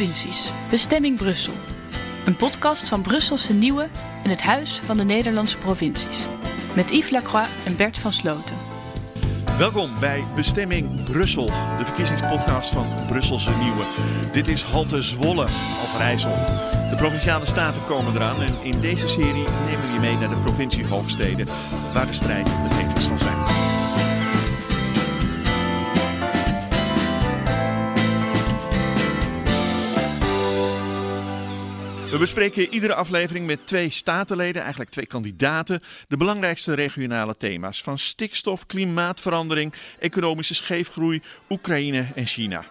provincies. Bestemming Brussel. Een podcast van Brusselse Nieuwe en het Huis van de Nederlandse Provincies. Met Yves Lacroix en Bert van Sloten. Welkom bij Bestemming Brussel, de verkiezingspodcast van Brusselse Nieuwe. Dit is Halte Zwolle, Overijssel. De provinciale staten komen eraan en in deze serie nemen we je mee naar de provinciehoofdsteden, waar de strijd het hevigst zal zijn. We bespreken iedere aflevering met twee statenleden, eigenlijk twee kandidaten, de belangrijkste regionale thema's van stikstof, klimaatverandering, economische scheefgroei, Oekraïne en China.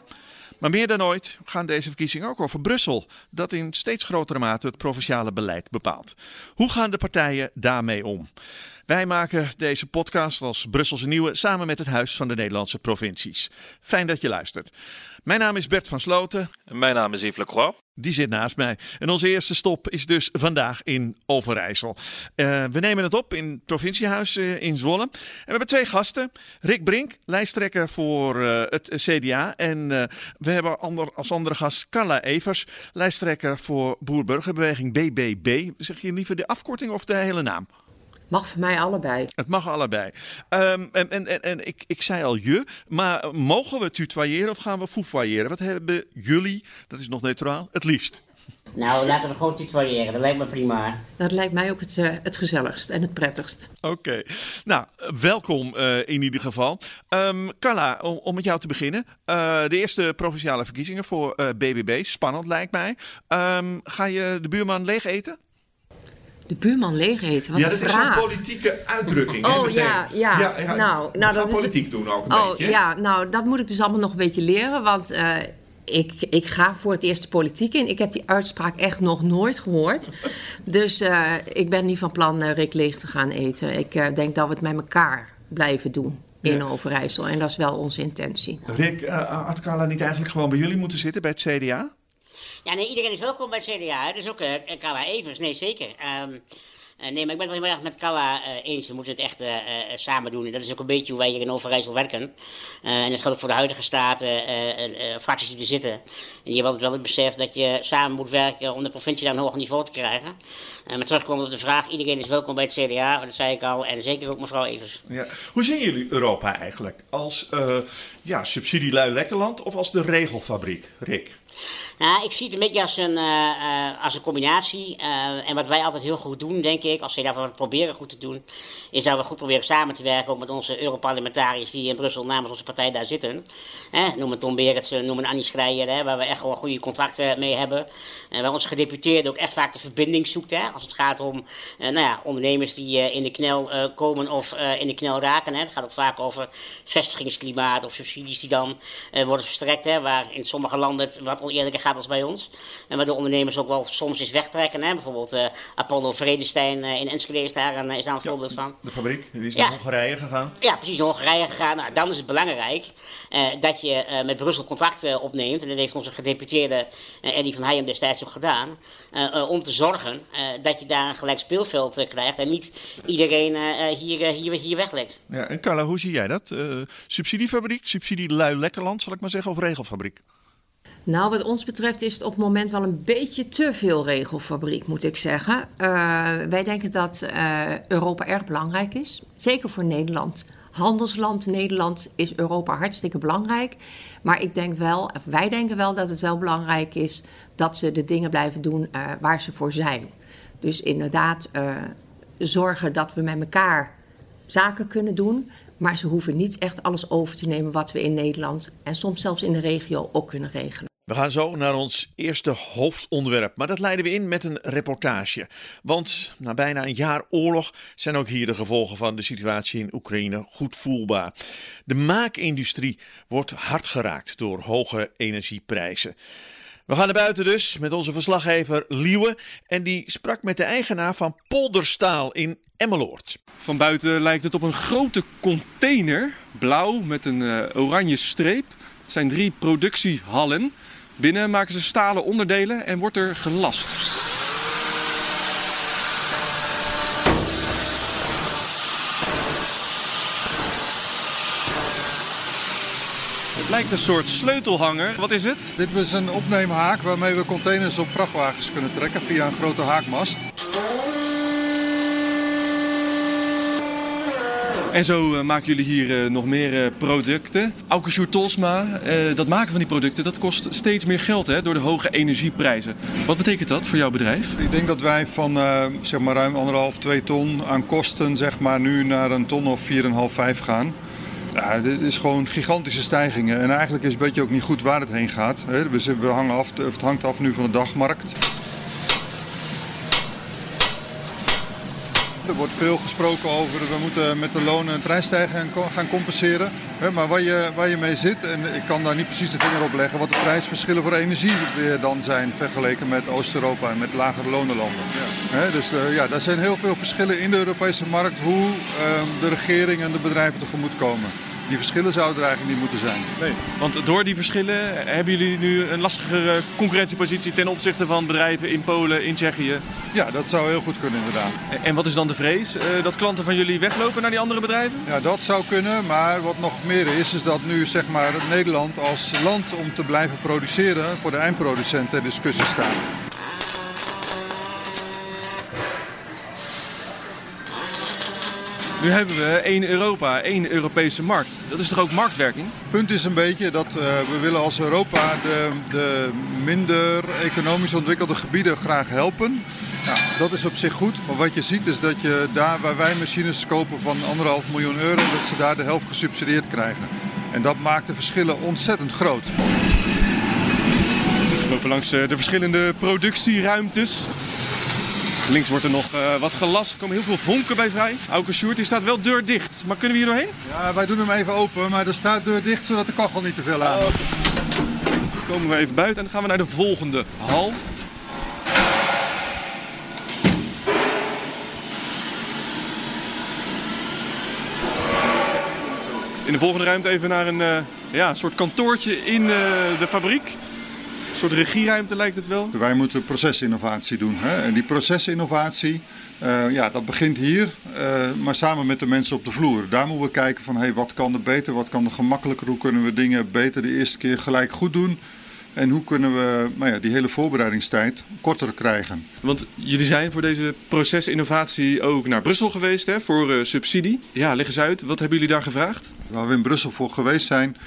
Maar meer dan ooit gaan deze verkiezingen ook over Brussel, dat in steeds grotere mate het provinciale beleid bepaalt. Hoe gaan de partijen daarmee om? Wij maken deze podcast als Brusselse Nieuwe samen met het Huis van de Nederlandse Provincies. Fijn dat je luistert. Mijn naam is Bert van Sloten. Mijn naam is Yves Lacroix. Die zit naast mij. En onze eerste stop is dus vandaag in Overijssel. Uh, we nemen het op in het provinciehuis uh, in Zwolle. En we hebben twee gasten. Rick Brink, lijsttrekker voor uh, het CDA. En we hebben ander, als andere gast Carla Evers, lijsttrekker voor Boerburgerbeweging BBB. Zeg je liever de afkorting of de hele naam? Mag voor mij allebei. Het mag allebei. Um, en en, en, en ik, ik zei al je, maar mogen we tutoyeren of gaan we foefoyeren? Wat hebben jullie, dat is nog neutraal, het liefst? Nou, laten we gewoon tutoyeren. Dat lijkt me prima. Dat lijkt mij ook het, uh, het gezelligst en het prettigst. Oké. Okay. Nou, welkom uh, in ieder geval. Um, Carla, om, om, met jou te beginnen. Uh, de eerste provinciale verkiezingen voor BBB. Spannend lijkt mij. Um, ga je de buurman leeg eten? De buurman leeg eten. Wat ja, dat is zo'n politieke uitdrukking. Oh ja, ja, ja, ja. Nou, nou dat politiek is... doen ook een oh, beetje. Ja, nou dat moet ik dus allemaal nog een beetje leren. Want uh, ik, ik ga voor het eerst de politiek in. Ik heb die uitspraak echt nog nooit gehoord. dus uh, ik ben niet van plan uh, Rick leeg te gaan eten. Ik denk dat we het met elkaar blijven doen in ja. Overijssel. En dat is wel onze intentie. Rick, had Carla niet eigenlijk gewoon bij jullie moeten zitten bij het CDA? Ja, nee, iedereen is welkom bij het CDA. Dus ook uh, Carla Evers, nee zeker. Um, uh, nee, maar ik ben het wel heel erg met Carla eens. We moeten het echt samen doen. En dat is ook een beetje hoe wij hier in Overijssel werken. en dat geldt ook voor de huidige staten, fracties die er zitten. En je hebt altijd wel het besef dat je samen moet werken om de provincie naar een hoger niveau te krijgen. maar terugkomen op de vraag, iedereen is welkom bij het CDA. Dat zei ik al. En zeker ook mevrouw Evers. Ja. Hoe zien jullie Europa eigenlijk? Als ja, subsidielui lekkerland of als de regelfabriek, Rick? Nou, ik zie het een beetje als een, uh, uh, als een combinatie. Uh, en wat wij altijd heel goed doen, denk ik, als we dat proberen goed te doen, is dat we goed proberen samen te werken ook met onze Europarlementariërs die in Brussel namens onze partij daar zitten. Eh, noem het Tom Beretsen, noem het Annie Schreier, hè, waar we echt gewoon goede contracten mee hebben. En waar onze gedeputeerde ook echt vaak de verbinding zoekt. Hè, als het gaat om nou ja, ondernemers die in de knel komen of in de knel raken. Hè. Het gaat ook vaak over vestigingsklimaat of subsidies die dan worden verstrekt. Hè, waar in sommige landen het wat oneerlijker gaat als bij ons. En waar de ondernemers ook wel soms eens wegtrekken. Hè? Bijvoorbeeld uh, Apollo Vredestein uh, in Enschede is daar een, is daar een ja, voorbeeld van. De fabriek, die is ja. naar Hongarije gegaan. Ja, precies, naar Hongarije gegaan. Nou, dan is het belangrijk uh, dat je met Brussel contacten opneemt. En dat heeft onze gedeputeerde Eddie van Heijem destijds ook gedaan. om te zorgen dat je daar een gelijk speelveld krijgt. En niet iedereen hier, hier, hier weglekt. Ja, en Carla, hoe zie jij dat? subsidiefabriek, subsidie lui lekkerland, zal ik maar zeggen, of regelfabriek? Nou, wat ons betreft is het op het moment wel een beetje te veel regelfabriek, moet ik zeggen. Uh, wij denken dat uh, Europa erg belangrijk is, zeker voor Nederland. Handelsland Nederland is Europa hartstikke belangrijk. Maar ik denk wel, of wij denken wel dat het wel belangrijk is dat ze de dingen blijven doen uh, waar ze voor zijn. Dus inderdaad zorgen dat we met elkaar zaken kunnen doen. Maar ze hoeven niet echt alles over te nemen wat we in Nederland en soms zelfs in de regio ook kunnen regelen. We gaan zo naar ons eerste hoofdonderwerp, maar dat leiden we in met een reportage. Want na bijna een jaar oorlog zijn ook hier de gevolgen van de situatie in Oekraïne goed voelbaar. De maakindustrie wordt hard geraakt door hoge energieprijzen. We gaan naar buiten dus met onze verslaggever Liewe. En die sprak met de eigenaar van Polderstaal in Emmeloord. Van buiten lijkt het op een grote container. Blauw met een uh, oranje streep. Het zijn drie productiehallen. Binnen maken ze stalen onderdelen en wordt er gelast. Lijkt een soort sleutelhanger. Wat is het? Dit is een opneemhaak waarmee we containers op vrachtwagens kunnen trekken via een grote haakmast. En zo uh, maken jullie hier uh, nog meer uh, producten. Aukesjoer Tolsma, dat maken van die producten, dat kost steeds meer geld hè, door de hoge energieprijzen. Wat betekent dat voor jouw bedrijf? Ik denk dat wij van zeg maar ruim anderhalf, twee ton aan kosten zeg maar, nu naar een ton of 4,5, 5 gaan. Ja, dit is gewoon gigantische stijgingen. En eigenlijk is het beetje ook niet goed waar het heen gaat. We hangen af, het hangt af nu van de dagmarkt. Er wordt veel gesproken over we moeten met de lonen een prijsstijging gaan compenseren. Maar waar je, waar je mee zit, en ik kan daar niet precies de vinger op leggen, wat de prijsverschillen voor energie weer dan zijn vergeleken met Oost-Europa en met lagere lonenlanden. Ja. Dus uh, ja, daar zijn heel veel verschillen in de Europese markt hoe uh, de regering en de bedrijven tegemoet komen die verschillen zouden er eigenlijk niet moeten zijn. Nee, want door die verschillen hebben jullie nu een lastigere concurrentiepositie ten opzichte van bedrijven in Polen, in Tsjechië? Ja, dat zou heel goed kunnen inderdaad. En wat is dan de vrees? Uh, dat klanten van jullie weglopen naar die andere bedrijven? Ja, dat zou kunnen. Maar wat nog meer is, is dat nu zeg maar Nederland als land om te blijven produceren voor de eindproducent ter discussie staat. Nu hebben we één Europa, één Europese markt. Dat is toch ook marktwerking? Het punt is een beetje dat uh, we willen als Europa de, de minder economisch ontwikkelde gebieden graag helpen. Nou, dat is op zich goed, maar wat je ziet is dat je daar waar wij machines kopen van anderhalf miljoen euro, dat ze daar de helft gesubsidieerd krijgen. En dat maakt de verschillen ontzettend groot. We lopen langs eh, de verschillende productieruimtes. Links wordt er nog uh, wat gelast. Er komen heel veel vonken bij vrij. Auke Sjoerd, die staat wel deur dicht. Maar kunnen we hier doorheen? Ja, wij doen hem even open, maar er staat deur dicht zodat de kachel niet te veel aan. Dan komen we even buiten en dan gaan we naar de volgende hal. In de volgende ruimte even naar een uh, ja, soort kantoortje in uh, de fabriek soort regieruimte lijkt het wel. Wij moeten procesinnovatie doen. Hè? En die procesinnovatie, uh, ja, dat begint hier, uh, maar samen met de mensen op de vloer. Daar moeten we kijken van hey, wat kan er beter, wat kan er gemakkelijker, hoe kunnen we dingen beter de eerste keer gelijk goed doen. En hoe kunnen we nou ja, die hele voorbereidingstijd korter krijgen? Want jullie zijn voor deze procesinnovatie ook naar Brussel geweest hè, voor uh, subsidie. Ja, leg eens uit, wat hebben jullie daar gevraagd? Waar we in Brussel voor geweest zijn,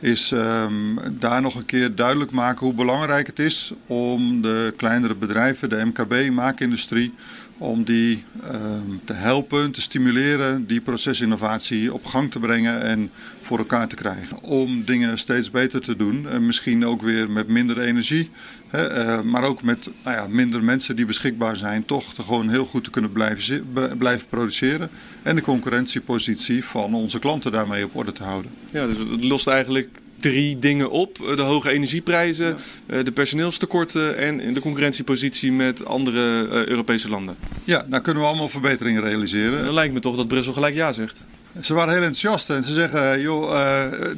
is um, daar nog een keer duidelijk maken hoe belangrijk het is om de kleinere bedrijven, de MKB, maakindustrie, om die um, te helpen, te stimuleren, die procesinnovatie op gang te brengen en voor elkaar te krijgen. Om dingen steeds beter te doen en misschien ook weer met minder energie, hè, uh, maar ook met nou ja, minder mensen die beschikbaar zijn, toch te gewoon heel goed te kunnen blijven, blijven produceren en de concurrentiepositie van onze klanten daarmee op orde te houden. Ja, dus het lost eigenlijk drie dingen op. De hoge energieprijzen, ja. de personeelstekorten en de concurrentiepositie met andere Europese landen. Ja, daar kunnen we allemaal verbeteringen realiseren. Dan lijkt me toch dat Brussel gelijk ja zegt. Ze waren heel enthousiast en ze zeggen, joh,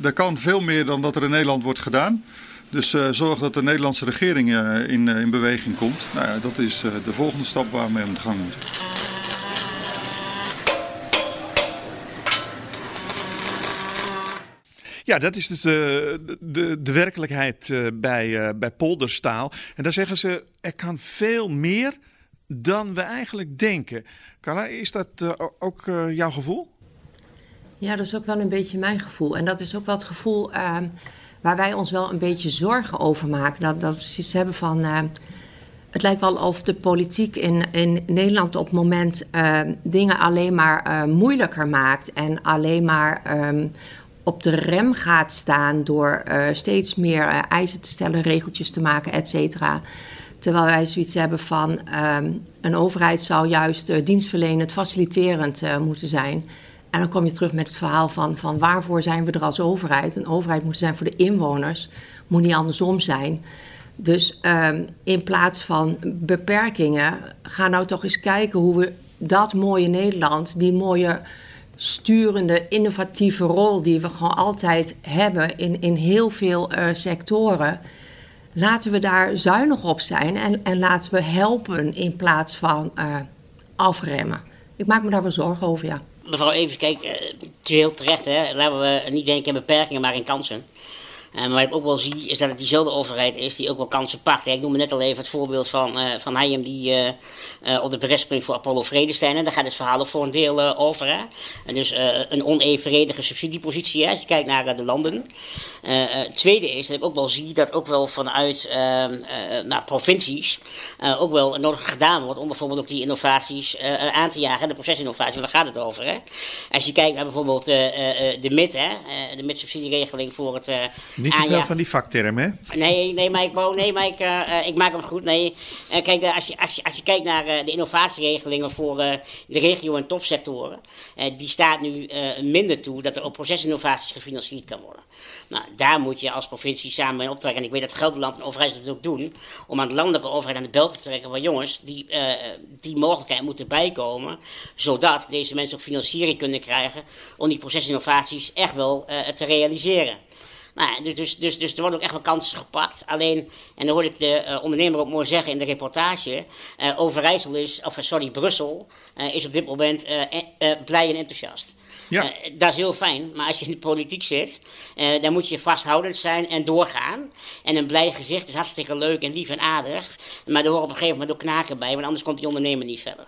er kan veel meer dan dat er in Nederland wordt gedaan. Dus zorg dat de Nederlandse regering in, in beweging komt. Nou ja, dat is de volgende stap waar we mee aan de gang moeten. Ja, dat is dus de, de, de werkelijkheid bij, uh, bij polderstaal. En daar zeggen ze, er kan veel meer dan we eigenlijk denken. Carla, is dat uh, ook jouw gevoel? Ja, dat is ook wel een beetje mijn gevoel. En dat is ook wel het gevoel ehm, waar wij ons wel een beetje zorgen over maken. Dat, dat we zoiets hebben van... Ehm, het lijkt wel of de politiek in, in Nederland op het moment uh, dingen alleen maar moeilijker maakt. En alleen maar op de rem gaat staan door uh, steeds meer eisen te stellen, regeltjes te maken, et cetera. Terwijl wij zoiets hebben van um, een overheid zou juist dienstverlenend, faciliterend moeten zijn. En dan kom je terug met het verhaal van, van waarvoor zijn we er als overheid? Een overheid moet zijn voor de inwoners, moet niet andersom zijn. Dus um, in plaats van beperkingen, ga nou toch eens kijken hoe we dat mooie Nederland, die mooie sturende, innovatieve rol die we gewoon altijd hebben in, in heel veel uh, sectoren, laten we daar zuinig op zijn en, en laten we helpen in plaats van uh, afremmen. Ik maak me daar wel zorgen over, ja. mevrouw Even, kijk, uh, het heel terecht, hè. Laten we niet denken in beperkingen, maar in kansen. En wat ik ook wel zie, is dat het diezelfde overheid is die ook wel kansen pakt. Ik noemde net al even het voorbeeld van, uh, van Hayem die uh, uh, op de bres springt voor Apollo Vredestein. En daar gaat het verhaal ook voor een deel over. Hè? En dus een onevenredige subsidiepositie hè, als je kijkt naar de landen. het tweede is dat ik ook wel zie dat ook wel vanuit nou, provincies ook wel nodig gedaan wordt om bijvoorbeeld ook die innovaties aan te jagen. De procesinnovatie, daar gaat het over. Hè? Als je kijkt naar bijvoorbeeld de MIT, hè, de MIT-subsidieregeling voor het niet te veel van die vaktermen, hè? Nee, nee, maar ik, wou, nee, maar ik, uh, ik maak hem goed. Nee, uh, kijk, als je, als, je, als je kijkt naar uh, de innovatieregelingen voor de regio- en topsectoren, die staat nu minder toe dat er ook procesinnovaties gefinancierd kan worden. Nou, daar moet je als provincie samen mee optrekken. En ik weet dat Gelderland en overheid dat ook doen, om aan de landelijke overheid aan de bel te trekken van jongens, die, die mogelijkheid moeten bijkomen, zodat deze mensen ook financiering kunnen krijgen om die procesinnovaties echt wel te realiseren. Nou, dus, dus, dus, dus er worden ook echt wel kansen gepakt. Alleen, en dan hoorde ik de uh, ondernemer ook mooi zeggen in de reportage, uh, Overijssel is, of sorry, Brussel is op dit moment blij en enthousiast. Ja. Uh, dat is heel fijn, maar als je in de politiek zit, uh, dan moet je vasthoudend zijn en doorgaan. En een blij gezicht is hartstikke leuk en lief en aardig, maar er horen op een gegeven moment ook knaken bij, want anders komt die ondernemer niet verder.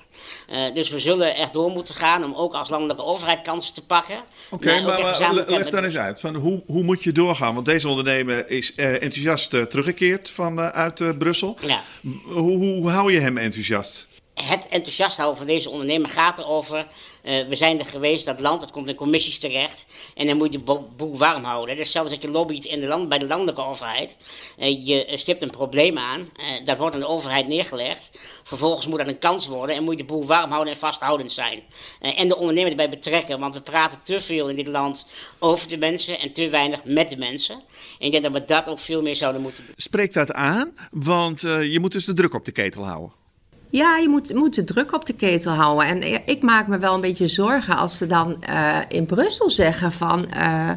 Uh, dus we zullen echt door moeten gaan om ook als landelijke overheid kansen te pakken. Oké, okay, maar, maar leg dan eens uit, van hoe, hoe moet je doorgaan? Want deze ondernemer is enthousiast teruggekeerd vanuit Brussel. Ja. Hoe, hoe hou je hem enthousiast? het enthousiast houden van deze ondernemer gaat erover. Uh, we zijn er geweest, dat land, dat komt in commissies terecht. En dan moet je de boel warm houden. Dat is zelfs dat je lobbyt in de land, bij de landelijke overheid. Uh, je stipt een probleem aan, dat wordt aan de overheid neergelegd. Vervolgens moet dat een kans worden en moet je de boel warm houden en vasthoudend zijn. en de ondernemer erbij betrekken, want we praten te veel in dit land over de mensen en te weinig met de mensen. En ik denk dat we dat ook veel meer zouden moeten doen. Spreekt dat aan? Want je moet dus de druk op de ketel houden. Ja, je moet, moet de druk op de ketel houden. En ik maak me wel een beetje zorgen als ze dan uh, in Brussel zeggen van... Uh,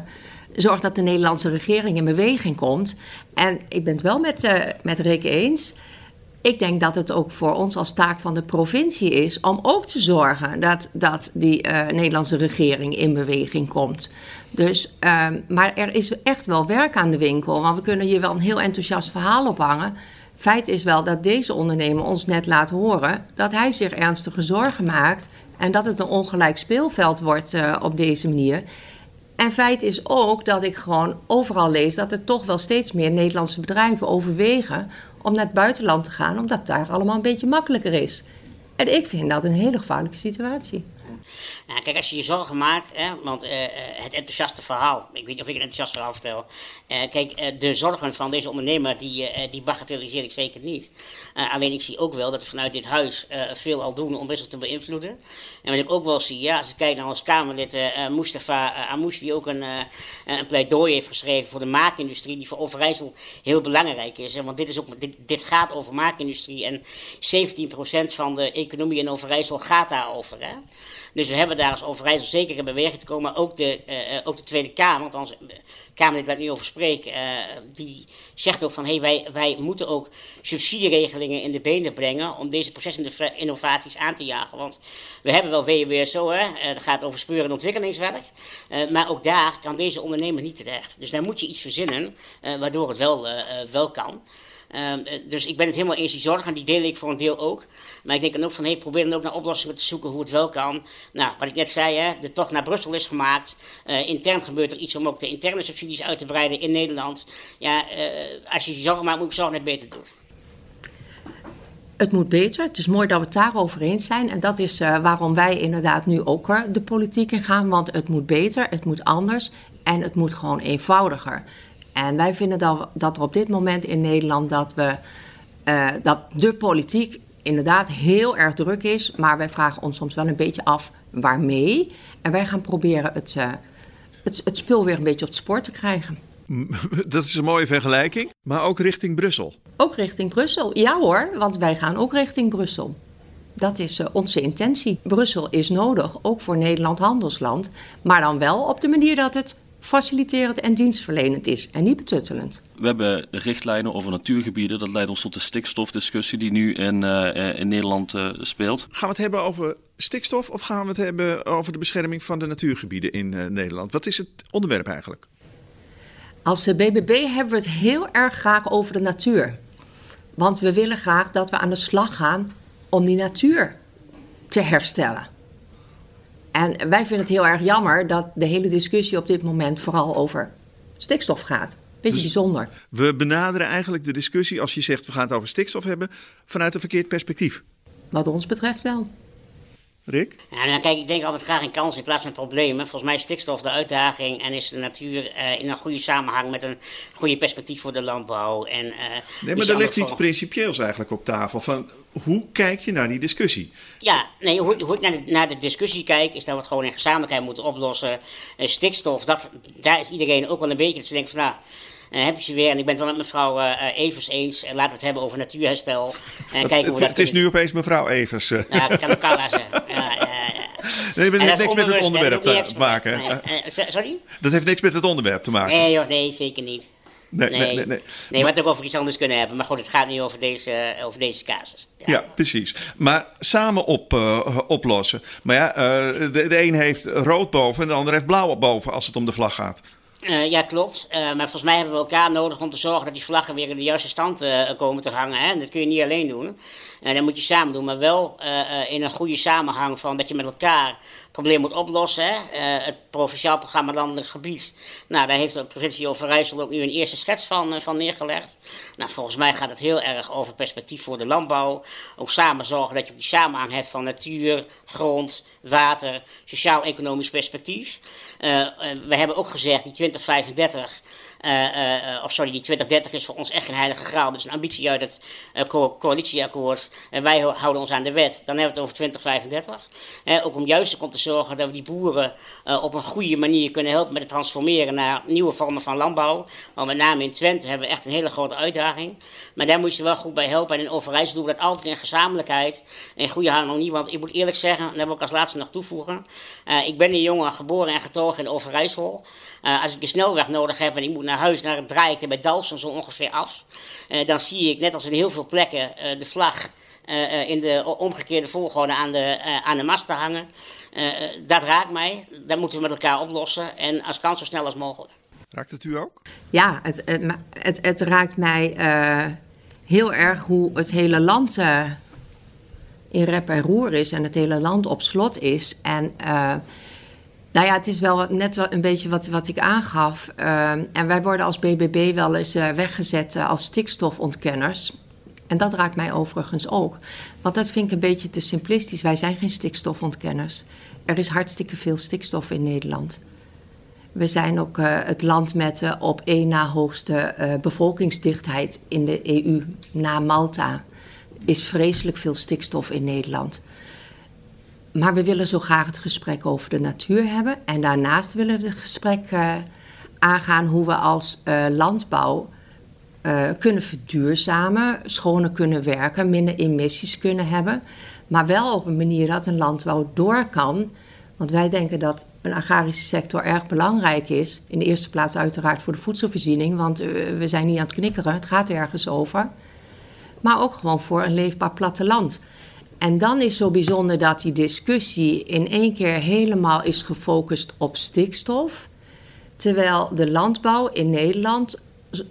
zorg dat de Nederlandse regering in beweging komt. En ik ben het wel met, uh, met Rick eens. Ik denk dat het ook voor ons als taak van de provincie is... om ook te zorgen dat, dat die Nederlandse regering in beweging komt. Dus, maar er is echt wel werk aan de winkel. Want we kunnen hier wel een heel enthousiast verhaal ophangen... Feit is wel dat deze ondernemer ons net laat horen dat hij zich ernstige zorgen maakt en dat het een ongelijk speelveld wordt uh, op deze manier. En feit is ook dat ik gewoon overal lees dat er toch wel steeds meer Nederlandse bedrijven overwegen om naar het buitenland te gaan, omdat daar allemaal een beetje makkelijker is. En ik vind dat een hele gevaarlijke situatie. Kijk, als je je zorgen maakt, hè, want uh, het enthousiaste verhaal, ik weet niet of ik een enthousiast verhaal vertel. Uh, kijk, de zorgen van deze ondernemer, die, die bagatelliseer ik zeker niet. alleen ik zie ook wel dat we vanuit dit huis veel al doen om Brussel te beïnvloeden. En wat ik ook wel zie, ja, als ik kijk naar ons Kamerlid Mustafa Amouche, die ook een, een pleidooi heeft geschreven voor de maakindustrie, die voor Overijssel heel belangrijk is. Want dit, is ook, dit, dit gaat over maakindustrie en 17% van de economie in Overijssel gaat daarover. Hè. Dus we hebben daar als Overijssel zeker in beweging te komen. Ook de, uh, ook de Tweede Kamer, want onze Kamerlid waar ik nu over spreek, uh, die zegt ook van hey, wij, wij moeten ook subsidieregelingen in de benen brengen om deze procesinnovaties aan te jagen. Want we hebben wel WWSO, hè, dat gaat over speur- en ontwikkelingswerk, maar ook daar kan deze ondernemer niet terecht. Dus daar moet je iets verzinnen waardoor het wel, wel kan. Um, dus ik ben het helemaal eens, die zorgen, die deel ik voor een deel ook. Maar ik denk dan ook van, hey, probeer dan ook naar oplossingen te zoeken hoe het wel kan. Nou, wat ik net zei, hè, de tocht naar Brussel is gemaakt. Uh, intern gebeurt er iets om ook de interne subsidies uit te breiden in Nederland. Ja, uh, als je je zorgen maakt, moet ik zorgen dat het beter doet. Het moet beter. Het is mooi dat we het daarover eens zijn. En dat is waarom wij inderdaad nu ook de politiek in gaan. Want het moet beter, het moet anders en het moet gewoon eenvoudiger. En wij vinden dat, dat er op dit moment in Nederland dat we uh, dat de politiek inderdaad heel erg druk is, maar wij vragen ons soms wel een beetje af waarmee. En wij gaan proberen het, uh, het, het spul weer een beetje op het spoor te krijgen. Dat is een mooie vergelijking, maar ook richting Brussel. Ook richting Brussel, ja hoor, want wij gaan ook richting Brussel. Dat is uh, onze intentie. Brussel is nodig, ook voor Nederland handelsland, maar dan wel op de manier dat het faciliterend en dienstverlenend is en niet betuttelend. We hebben richtlijnen over natuurgebieden. Dat leidt ons tot de stikstofdiscussie die nu in, uh, in Nederland uh, speelt. Gaan we het hebben over stikstof of gaan we het hebben over de bescherming van de natuurgebieden in uh, Nederland? Wat is het onderwerp eigenlijk? Als de BBB hebben we het heel erg graag over de natuur. Want we willen graag dat we aan de slag gaan om die natuur te herstellen. En wij vinden het heel erg jammer dat de hele discussie op dit moment vooral over stikstof gaat. Beetje dus bijzonder. We benaderen eigenlijk de discussie, als je zegt we gaan het over stikstof hebben, vanuit een verkeerd perspectief. Wat ons betreft wel. Rick? Ja, nou, kijk, ik denk altijd graag in kansen in plaats van problemen. Volgens mij is stikstof de uitdaging en is de natuur uh, in een goede samenhang met een goede perspectief voor de landbouw. En, uh, nee, maar er ligt iets principieels eigenlijk op tafel. Van hoe kijk je naar die discussie? Ja, nee, hoe, hoe ik naar de, naar de discussie kijk, is dat we het gewoon in gezamenlijkheid moeten oplossen. Uh, stikstof, dat, daar is iedereen ook wel een beetje te denken van, nou, uh, heb je ze weer. En ik ben het wel met mevrouw uh, Evers eens. laten we het hebben over natuurherstel. En kijken hoe het, dat het is nu opeens mevrouw Evers. Ja, dat kan ook zeggen. Ja. Nee, dat heeft niks met het onderwerp te maken. sorry? Dat heeft niks met het onderwerp te maken. Nee, joh, nee zeker niet. Nee, nee, nee. nee, ook over iets anders kunnen hebben. Maar goed, het gaat nu over deze, over deze casus. Ja. ja precies. Maar samen op, uh, oplossen. Maar ja, uh, de, de een heeft rood boven en de ander heeft blauw boven als het om de vlag gaat. Uh, ja, klopt. Uh, maar volgens mij hebben we elkaar nodig om te zorgen dat die vlaggen weer in de juiste stand uh, komen te hangen. Hè? En dat kun je niet alleen doen. En dat moet je samen doen, maar wel in een goede samenhang van dat je met elkaar probleem moet oplossen. Hè? Het provinciaal programma Landelijk Gebied. Nou, daar heeft de provincie Overijssel ook nu een eerste schets van, van neergelegd. Nou, volgens mij gaat het heel erg over perspectief voor de landbouw. Ook samen zorgen dat je die samenhang hebt van natuur, grond, water, sociaal-economisch perspectief. Uh, we hebben ook gezegd, die 2035 uh, uh, of sorry, die 2030 is voor ons echt een heilige graal. Dus een ambitie uit het co coalitieakkoord. En wij houden ons aan de wet. Dan hebben we het over 2035. ook om juist om te zorgen dat we die boeren op een goede manier kunnen helpen met het transformeren naar nieuwe vormen van landbouw. Want met name in Twente hebben we echt een hele grote uitdaging. Maar daar moet je wel goed bij helpen. En in Overijssel doen we dat altijd in gezamenlijkheid. In goede harmonie. Want ik moet eerlijk zeggen, en dat wil ik als laatste nog toevoegen. ik ben een jongen geboren en getogen in Overijssel. Uh, als ik een snelweg nodig heb en ik moet naar huis, dan draai ik er bij Dalsen zo ongeveer af. Uh, dan zie ik, net als in heel veel plekken, uh, de vlag in de omgekeerde volgorde aan de, aan de masten hangen. dat raakt mij. Dat moeten we met elkaar oplossen. En als kan zo snel als mogelijk. Raakt het u ook? Ja, het, het, het, raakt mij heel erg hoe het hele land in rep en roer is en het hele land op slot is. En nou ja, het is wel net wel een beetje wat, wat ik aangaf. Uh, en wij worden als BBB wel eens uh, weggezet uh, als stikstofontkenners. En dat raakt mij overigens ook. Want dat vind ik een beetje te simplistisch. Wij zijn geen stikstofontkenners. Er is hartstikke veel stikstof in Nederland. We zijn ook het land met de op één na hoogste bevolkingsdichtheid in de EU. Na Malta is vreselijk veel stikstof in Nederland. Maar we willen zo graag het gesprek over de natuur hebben. En daarnaast willen we het gesprek uh, aangaan hoe we als uh, landbouw uh, kunnen verduurzamen, schoner kunnen werken, minder emissies kunnen hebben. Maar wel op een manier dat een landbouw door kan. Want wij denken dat een agrarische sector erg belangrijk is. In de eerste plaats uiteraard voor de voedselvoorziening, want we zijn niet aan het knikkeren, het gaat ergens over. Maar ook gewoon voor een leefbaar platteland. En dan is zo bijzonder dat die discussie in één keer helemaal is gefocust op stikstof. Terwijl de landbouw in Nederland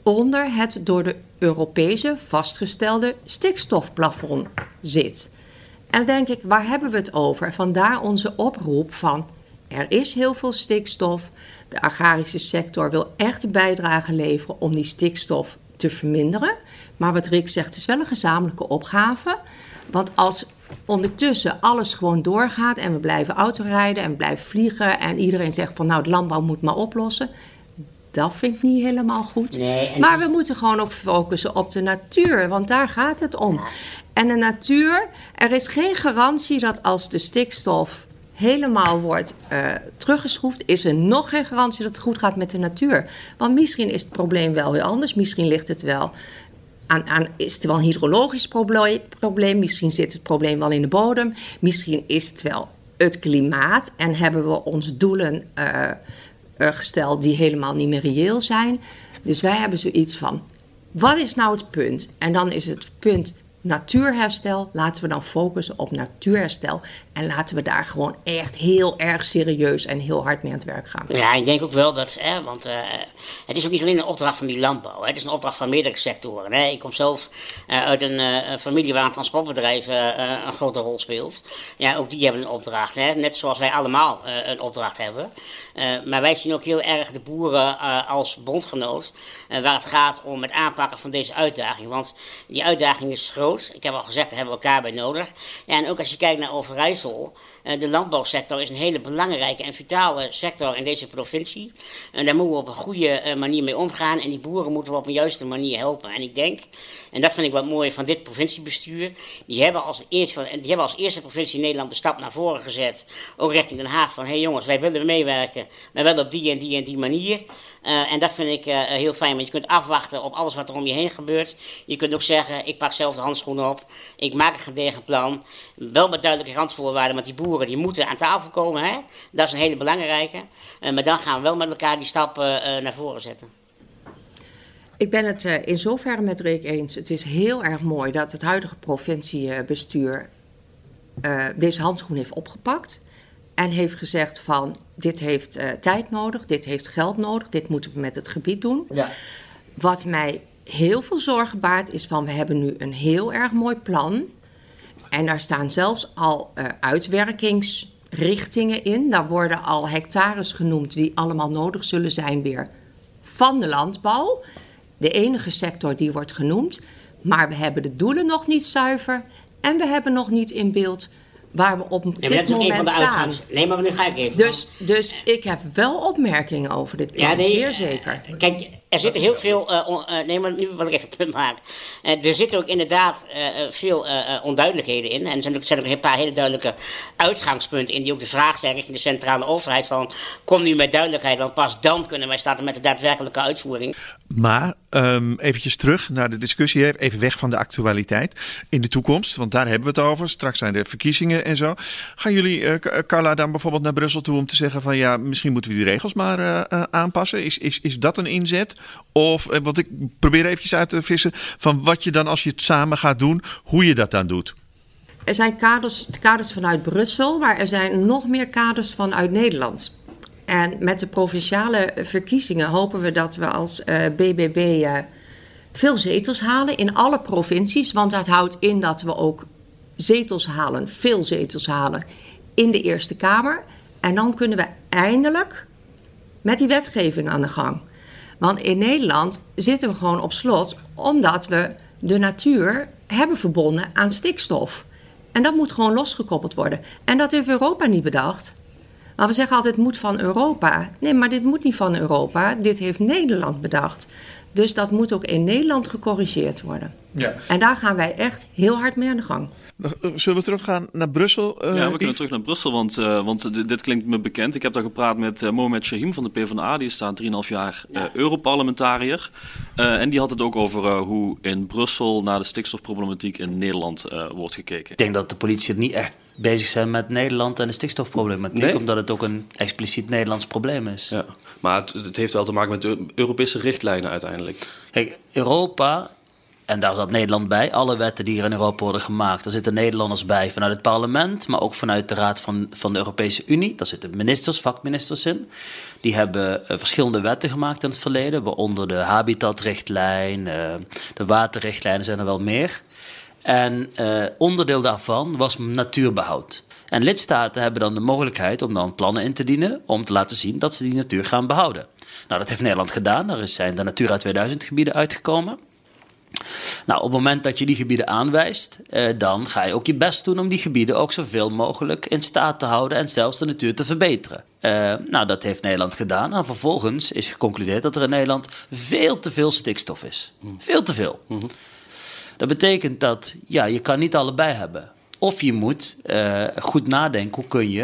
onder het door de Europese vastgestelde stikstofplafond zit. En dan denk ik, waar hebben we het over? Vandaar onze oproep van er is heel veel stikstof. De agrarische sector wil echt een bijdrage leveren om die stikstof te verminderen. Maar wat Rick zegt, is wel een gezamenlijke opgave. Want als ondertussen alles gewoon doorgaat en we blijven autorijden en we blijven vliegen en iedereen zegt van nou de landbouw moet maar oplossen. Dat vind ik niet helemaal goed. Nee, maar we moeten gewoon ook focussen op de natuur, want daar gaat het om. En de natuur, er is geen garantie dat als de stikstof helemaal wordt uh, teruggeschroefd, is er nog geen garantie dat het goed gaat met de natuur. Want misschien is het probleem wel weer anders. Misschien ligt het wel is het wel een hydrologisch probleem, misschien zit het probleem wel in de bodem, misschien is het wel het klimaat en hebben we ons doelen uh, gesteld die helemaal niet meer reëel zijn. Dus wij hebben zoiets van, wat is nou het punt? En dan is het punt natuurherstel, laten we dan focussen op natuurherstel. En laten we daar gewoon echt heel erg serieus en heel hard mee aan het werk gaan. Ja, ik denk ook wel dat, hè, want uh, het is ook niet alleen een opdracht van die landbouw. Hè, het is een opdracht van meerdere sectoren. Hè. Ik kom zelf uh, uit een uh, familie waar een transportbedrijf een grote rol speelt. Ja, ook die hebben een opdracht. Hè, net zoals wij allemaal een opdracht hebben. Maar wij zien ook heel erg de boeren als bondgenoot. waar het gaat om het aanpakken van deze uitdaging. Want die uitdaging is groot. Ik heb al gezegd, daar hebben we elkaar bij nodig. Ja, en ook als je kijkt naar Overijssel. de landbouwsector is een hele belangrijke en vitale sector in deze provincie. En daar moeten we op een goede manier mee omgaan. En die boeren moeten we op een juiste manier helpen. En ik denk, en dat vind ik wat mooi van dit provinciebestuur. Die hebben als, eerste, die hebben als eerste provincie in Nederland de stap naar voren gezet. Ook richting Den Haag van, hé hey jongens, wij willen meewerken. Maar wel op die en die en die manier. Uh, en dat vind ik uh, heel fijn, want je kunt afwachten op alles wat er om je heen gebeurt. Je kunt ook zeggen, ik pak zelf de handschoenen op. Ik maak een gedegen plan. Wel met duidelijke randvoorwaarden, want die boeren die moeten aan tafel komen. Hè? Dat is een hele belangrijke. Uh, maar dan gaan we wel met elkaar die stappen naar voren zetten. Ik ben het in zoverre met Rick eens. Het is heel erg mooi dat het huidige provinciebestuur deze handschoen heeft opgepakt. En heeft gezegd van dit heeft uh, tijd nodig, dit heeft geld nodig, dit moeten we met het gebied doen. Ja. Wat mij heel veel zorgen baart is van we hebben nu een heel erg mooi plan. En daar staan zelfs al uh, uitwerkingsrichtingen in. Daar worden al hectares genoemd die allemaal nodig zullen zijn weer van de landbouw. De enige sector die wordt genoemd. Maar we hebben de doelen nog niet zuiver. En we hebben nog niet in beeld waar we op nee, dit moment staan. Nee, maar nu ga ik even. Dus, dus ik heb wel opmerkingen over dit plan, ja, nee, zeer zeker. Kijk, er zitten heel veel. Uh, on, uh, nee, maar nu wil ik even een punt maken. Uh, er zitten ook inderdaad veel onduidelijkheden in. En er zijn ook, zijn ook een paar hele duidelijke uitgangspunten in. Die ook de vraag zijn richting de centrale overheid: van kom nu met duidelijkheid, want pas dan kunnen wij starten met de daadwerkelijke uitvoering. Maar um, eventjes terug naar de discussie, even weg van de actualiteit. In de toekomst, want daar hebben we het over. Straks zijn er verkiezingen en zo. Gaan jullie, Carla, dan bijvoorbeeld naar Brussel toe om te zeggen: van ja, misschien moeten we die regels maar aanpassen? Is, is, is dat een inzet? Of eh, wat ik probeer eventjes uit te vissen van wat je dan als je het samen gaat doen, hoe je dat dan doet. Er zijn kaders, kaders vanuit Brussel, maar er zijn nog meer kaders vanuit Nederland. En met de provinciale verkiezingen hopen we dat we als uh, eh, BBB eh, veel zetels halen in alle provincies. Want dat houdt in dat we ook zetels halen, veel zetels halen in de Eerste Kamer. En dan kunnen we eindelijk met die wetgeving aan de gang. Want in Nederland zitten we gewoon op slot omdat we de natuur hebben verbonden aan stikstof. En dat moet gewoon losgekoppeld worden. En dat heeft Europa niet bedacht. Maar we zeggen altijd het moet van Europa. Nee, maar dit moet niet van Europa. Dit heeft Nederland bedacht. Dus dat moet ook in Nederland gecorrigeerd worden. Ja. En daar gaan wij echt heel hard mee aan de gang. Zullen we teruggaan naar Brussel? Uh, ja, we kunnen terug naar Brussel, want, uh, want dit klinkt me bekend. Ik heb daar gepraat met uh, Mohamed Shahim van de PvdA. Die is daar 3,5 jaar ja. Europarlementariër. en die had het ook over hoe in Brussel naar de stikstofproblematiek in Nederland wordt gekeken. Ik denk dat de politie het niet echt bezig zijn met Nederland en de stikstofproblematiek. Nee? Omdat het ook een expliciet Nederlands probleem is. Ja. Maar het, het heeft wel te maken met de Europese richtlijnen uiteindelijk. Kijk, Europa en daar zat Nederland bij. Alle wetten die hier in Europa worden gemaakt, daar zitten Nederlanders bij vanuit het parlement, maar ook vanuit de Raad van, van de Europese Unie. Daar zitten ministers, vakministers in. Die hebben uh, verschillende wetten gemaakt in het verleden, waaronder de habitatrichtlijn, uh, de waterrichtlijnen zijn er wel meer. En uh, onderdeel daarvan was natuurbehoud. En lidstaten hebben dan de mogelijkheid om dan plannen in te dienen om te laten zien dat ze die natuur gaan behouden. Nou, dat heeft Nederland gedaan. Er zijn de Natura 2000 gebieden uitgekomen. Nou, op het moment dat je die gebieden aanwijst, eh, dan ga je ook je best doen om die gebieden ook zoveel mogelijk in staat te houden en zelfs de natuur te verbeteren. Eh, nou, dat heeft Nederland gedaan. En vervolgens is geconcludeerd dat er in Nederland veel te veel stikstof is. Veel te veel. Dat betekent dat ja, je kan niet allebei hebben. Of je moet uh, goed nadenken hoe kun je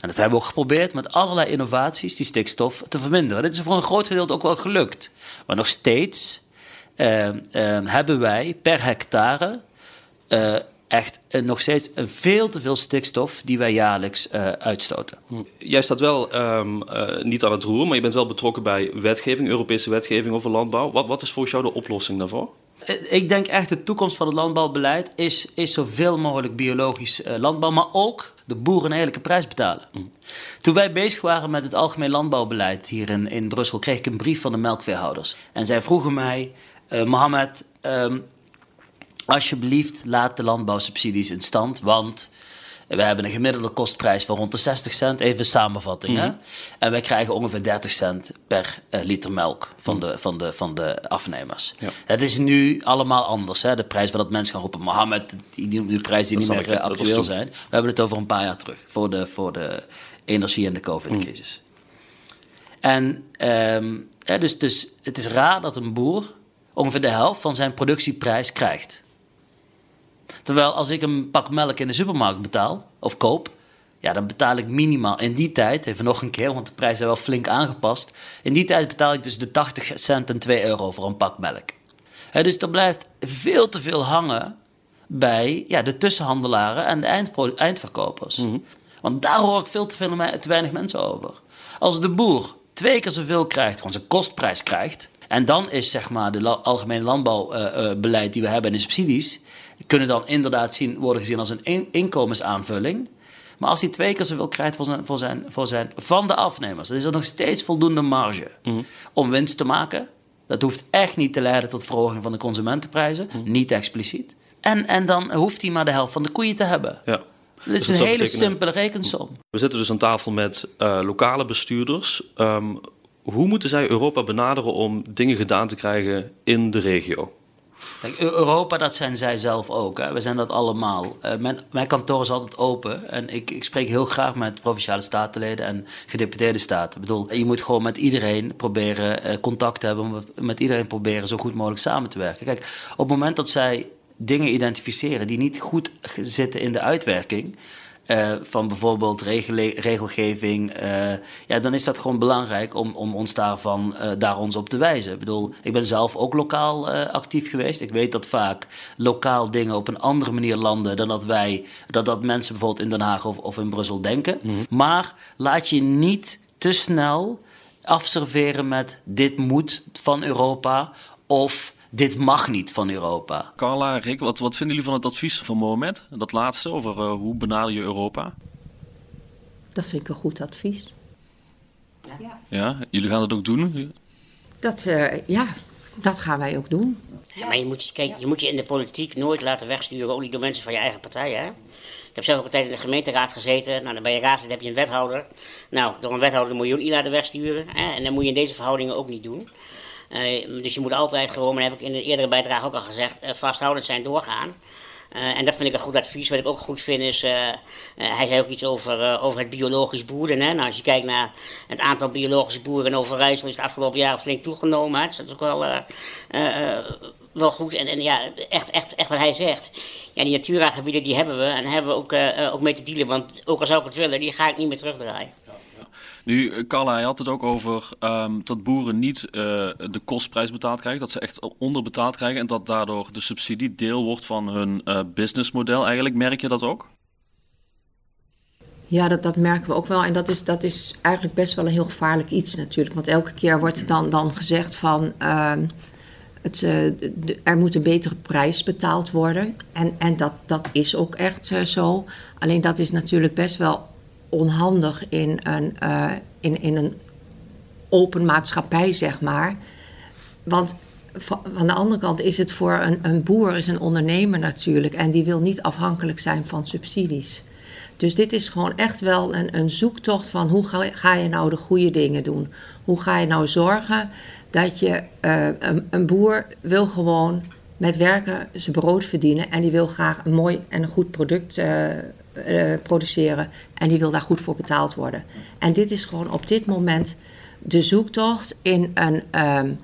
en dat hebben we ook geprobeerd met allerlei innovaties die stikstof te verminderen. Dit is voor een groot gedeelte ook wel gelukt. Maar nog steeds uh, hebben wij per hectare echt nog steeds veel te veel stikstof die wij jaarlijks uitstoten. Hm. Jij staat wel um, niet aan het roer, maar je bent wel betrokken bij wetgeving, Europese wetgeving over landbouw. Wat, wat is volgens jou de oplossing daarvoor? Ik denk echt de toekomst van het landbouwbeleid is, is zoveel mogelijk biologisch uh, landbouw, maar ook de boeren een eerlijke prijs betalen. Mm. Toen wij bezig waren met het algemeen landbouwbeleid hier in, in Brussel, kreeg ik een brief van de melkveehouders. En zij vroegen mij, uh, Mohammed, um, alsjeblieft laat de landbouwsubsidies in stand, want we hebben een gemiddelde kostprijs van rond de 60 cent, even samenvatting. hè? Mhm. En wij krijgen ongeveer 30 cent per uh, liter melk van, de, van, de, van de afnemers. Ja. Het is nu allemaal anders. Hè? De prijs van dat mensen gaan roepen, Mohammed, die, die, die prijs die niet meer uh, actueel zijn. We hebben het over een paar jaar terug, voor de, voor de energie- en de COVID-crisis. Mhm. En um, dus, dus het is raar dat een boer ongeveer de helft van zijn productieprijs krijgt. Terwijl als ik een pak melk in de supermarkt betaal of koop, ja, dan betaal ik minimaal in die tijd, even nog een keer, want de prijzen zijn wel flink aangepast. In die tijd betaal ik dus de 80 cent en 2 euro voor een pak melk. dus er blijft veel te veel hangen bij ja, de tussenhandelaren en de eindverkopers. Mhm. Want daar hoor ik veel te, veel, te weinig mensen over. Als de boer twee keer zoveel krijgt, gewoon zijn kostprijs krijgt, en dan is zeg maar de algemene landbouwbeleid die we hebben en de subsidies, kunnen dan inderdaad zien, worden gezien als een inkomensaanvulling. Maar als hij twee keer zoveel krijgt voor zijn, voor zijn, voor zijn, van de afnemers, dan is er nog steeds voldoende marge mhm. om winst te maken. Dat hoeft echt niet te leiden tot verhoging van de consumentenprijzen, mhm. niet expliciet. En, en dan hoeft hij maar de helft van de koeien te hebben. Ja. Dit is dus een hele simpele rekensom. We zitten dus aan tafel met uh, lokale bestuurders. Um, hoe moeten zij Europa benaderen om dingen gedaan te krijgen in de regio? Kijk, Europa, dat zijn zij zelf ook. Hè. We zijn dat allemaal. Uh, mijn, mijn, kantoor is altijd open. En ik, ik, spreek heel graag met provinciale statenleden en gedeputeerde staten. Ik bedoel, je moet gewoon met iedereen proberen uh, contact te hebben. Met iedereen proberen zo goed mogelijk samen te werken. Kijk, op het moment dat zij dingen identificeren die niet goed zitten in de uitwerking uh, van bijvoorbeeld regelgeving, uh, ja, dan is dat gewoon belangrijk om, om ons daarvan, uh, daar ons op te wijzen. Ik bedoel, ik ben zelf ook lokaal actief geweest. Ik weet dat vaak lokaal dingen op een andere manier landen dan dat wij, dat, dat mensen bijvoorbeeld in Den Haag of, of in Brussel denken. Mhm. Maar laat je niet te snel afserveren met dit moet van Europa of dit mag niet van Europa. Carla, Rick, wat, wat vinden jullie van het advies van Mohamed? Dat laatste over uh, hoe benader je Europa? Dat vind ik een goed advies. Ja, ja jullie gaan het ook doen? Dat, uh, ja, dat gaan wij ook doen. Ja, maar je moet, kijk, je moet je in de politiek nooit laten wegsturen, ook niet door mensen van je eigen partij. Hè? Ik heb zelf ook een tijd in de gemeenteraad gezeten. Nou, dan ben je raadslid, heb je een wethouder. Nou, door een wethouder moet je ook niet laten wegsturen. Hè? En dat moet je in deze verhoudingen ook niet doen. Uh, dus je moet altijd gewoon, maar dat heb ik in de eerdere bijdrage ook al gezegd, uh, vasthoudend zijn doorgaan. Uh, en dat vind ik een goed advies. Wat ik ook goed vind is, hij zei ook iets over, over het biologisch boeren. Hè? Nou, als je kijkt naar het aantal biologische boeren in Overijssel is het afgelopen jaar flink toegenomen. Dus dat is ook wel, wel goed. En, en ja, echt, echt, echt wat hij zegt. Ja, die Natura-gebieden die hebben we en hebben we ook, ook mee te dealen. Want ook al zou ik het willen, die ga ik niet meer terugdraaien. Nu, eh, Carla, hij had het ook over um, dat boeren niet uh, de kostprijs betaald krijgen. Dat ze echt onderbetaald krijgen. En dat daardoor de subsidie deel wordt van hun uh, businessmodel eigenlijk. Merk je dat ook? Ja, dat, dat merken we ook wel. En dat is, dat is eigenlijk best wel een heel gevaarlijk iets natuurlijk. Want elke keer wordt dan, dan gezegd van... Uh, het, er moet een betere prijs betaald worden. En, en dat, dat is ook echt zo. Alleen dat is natuurlijk best wel onhandig in een, uh, in, in een open maatschappij, zeg maar. Want van de andere kant is het voor een, een boer, is een ondernemer natuurlijk, en die wil niet afhankelijk zijn van subsidies. Dus dit is gewoon echt wel een, een zoektocht van hoe ga, ga, je nou de goede dingen doen? Hoe ga je nou zorgen dat je uh, een, een, boer wil gewoon met werken zijn brood verdienen en die wil graag een mooi en een goed product uh, uh, produceren. En die wil daar goed voor betaald worden. En dit is gewoon op dit moment de zoektocht in een, um,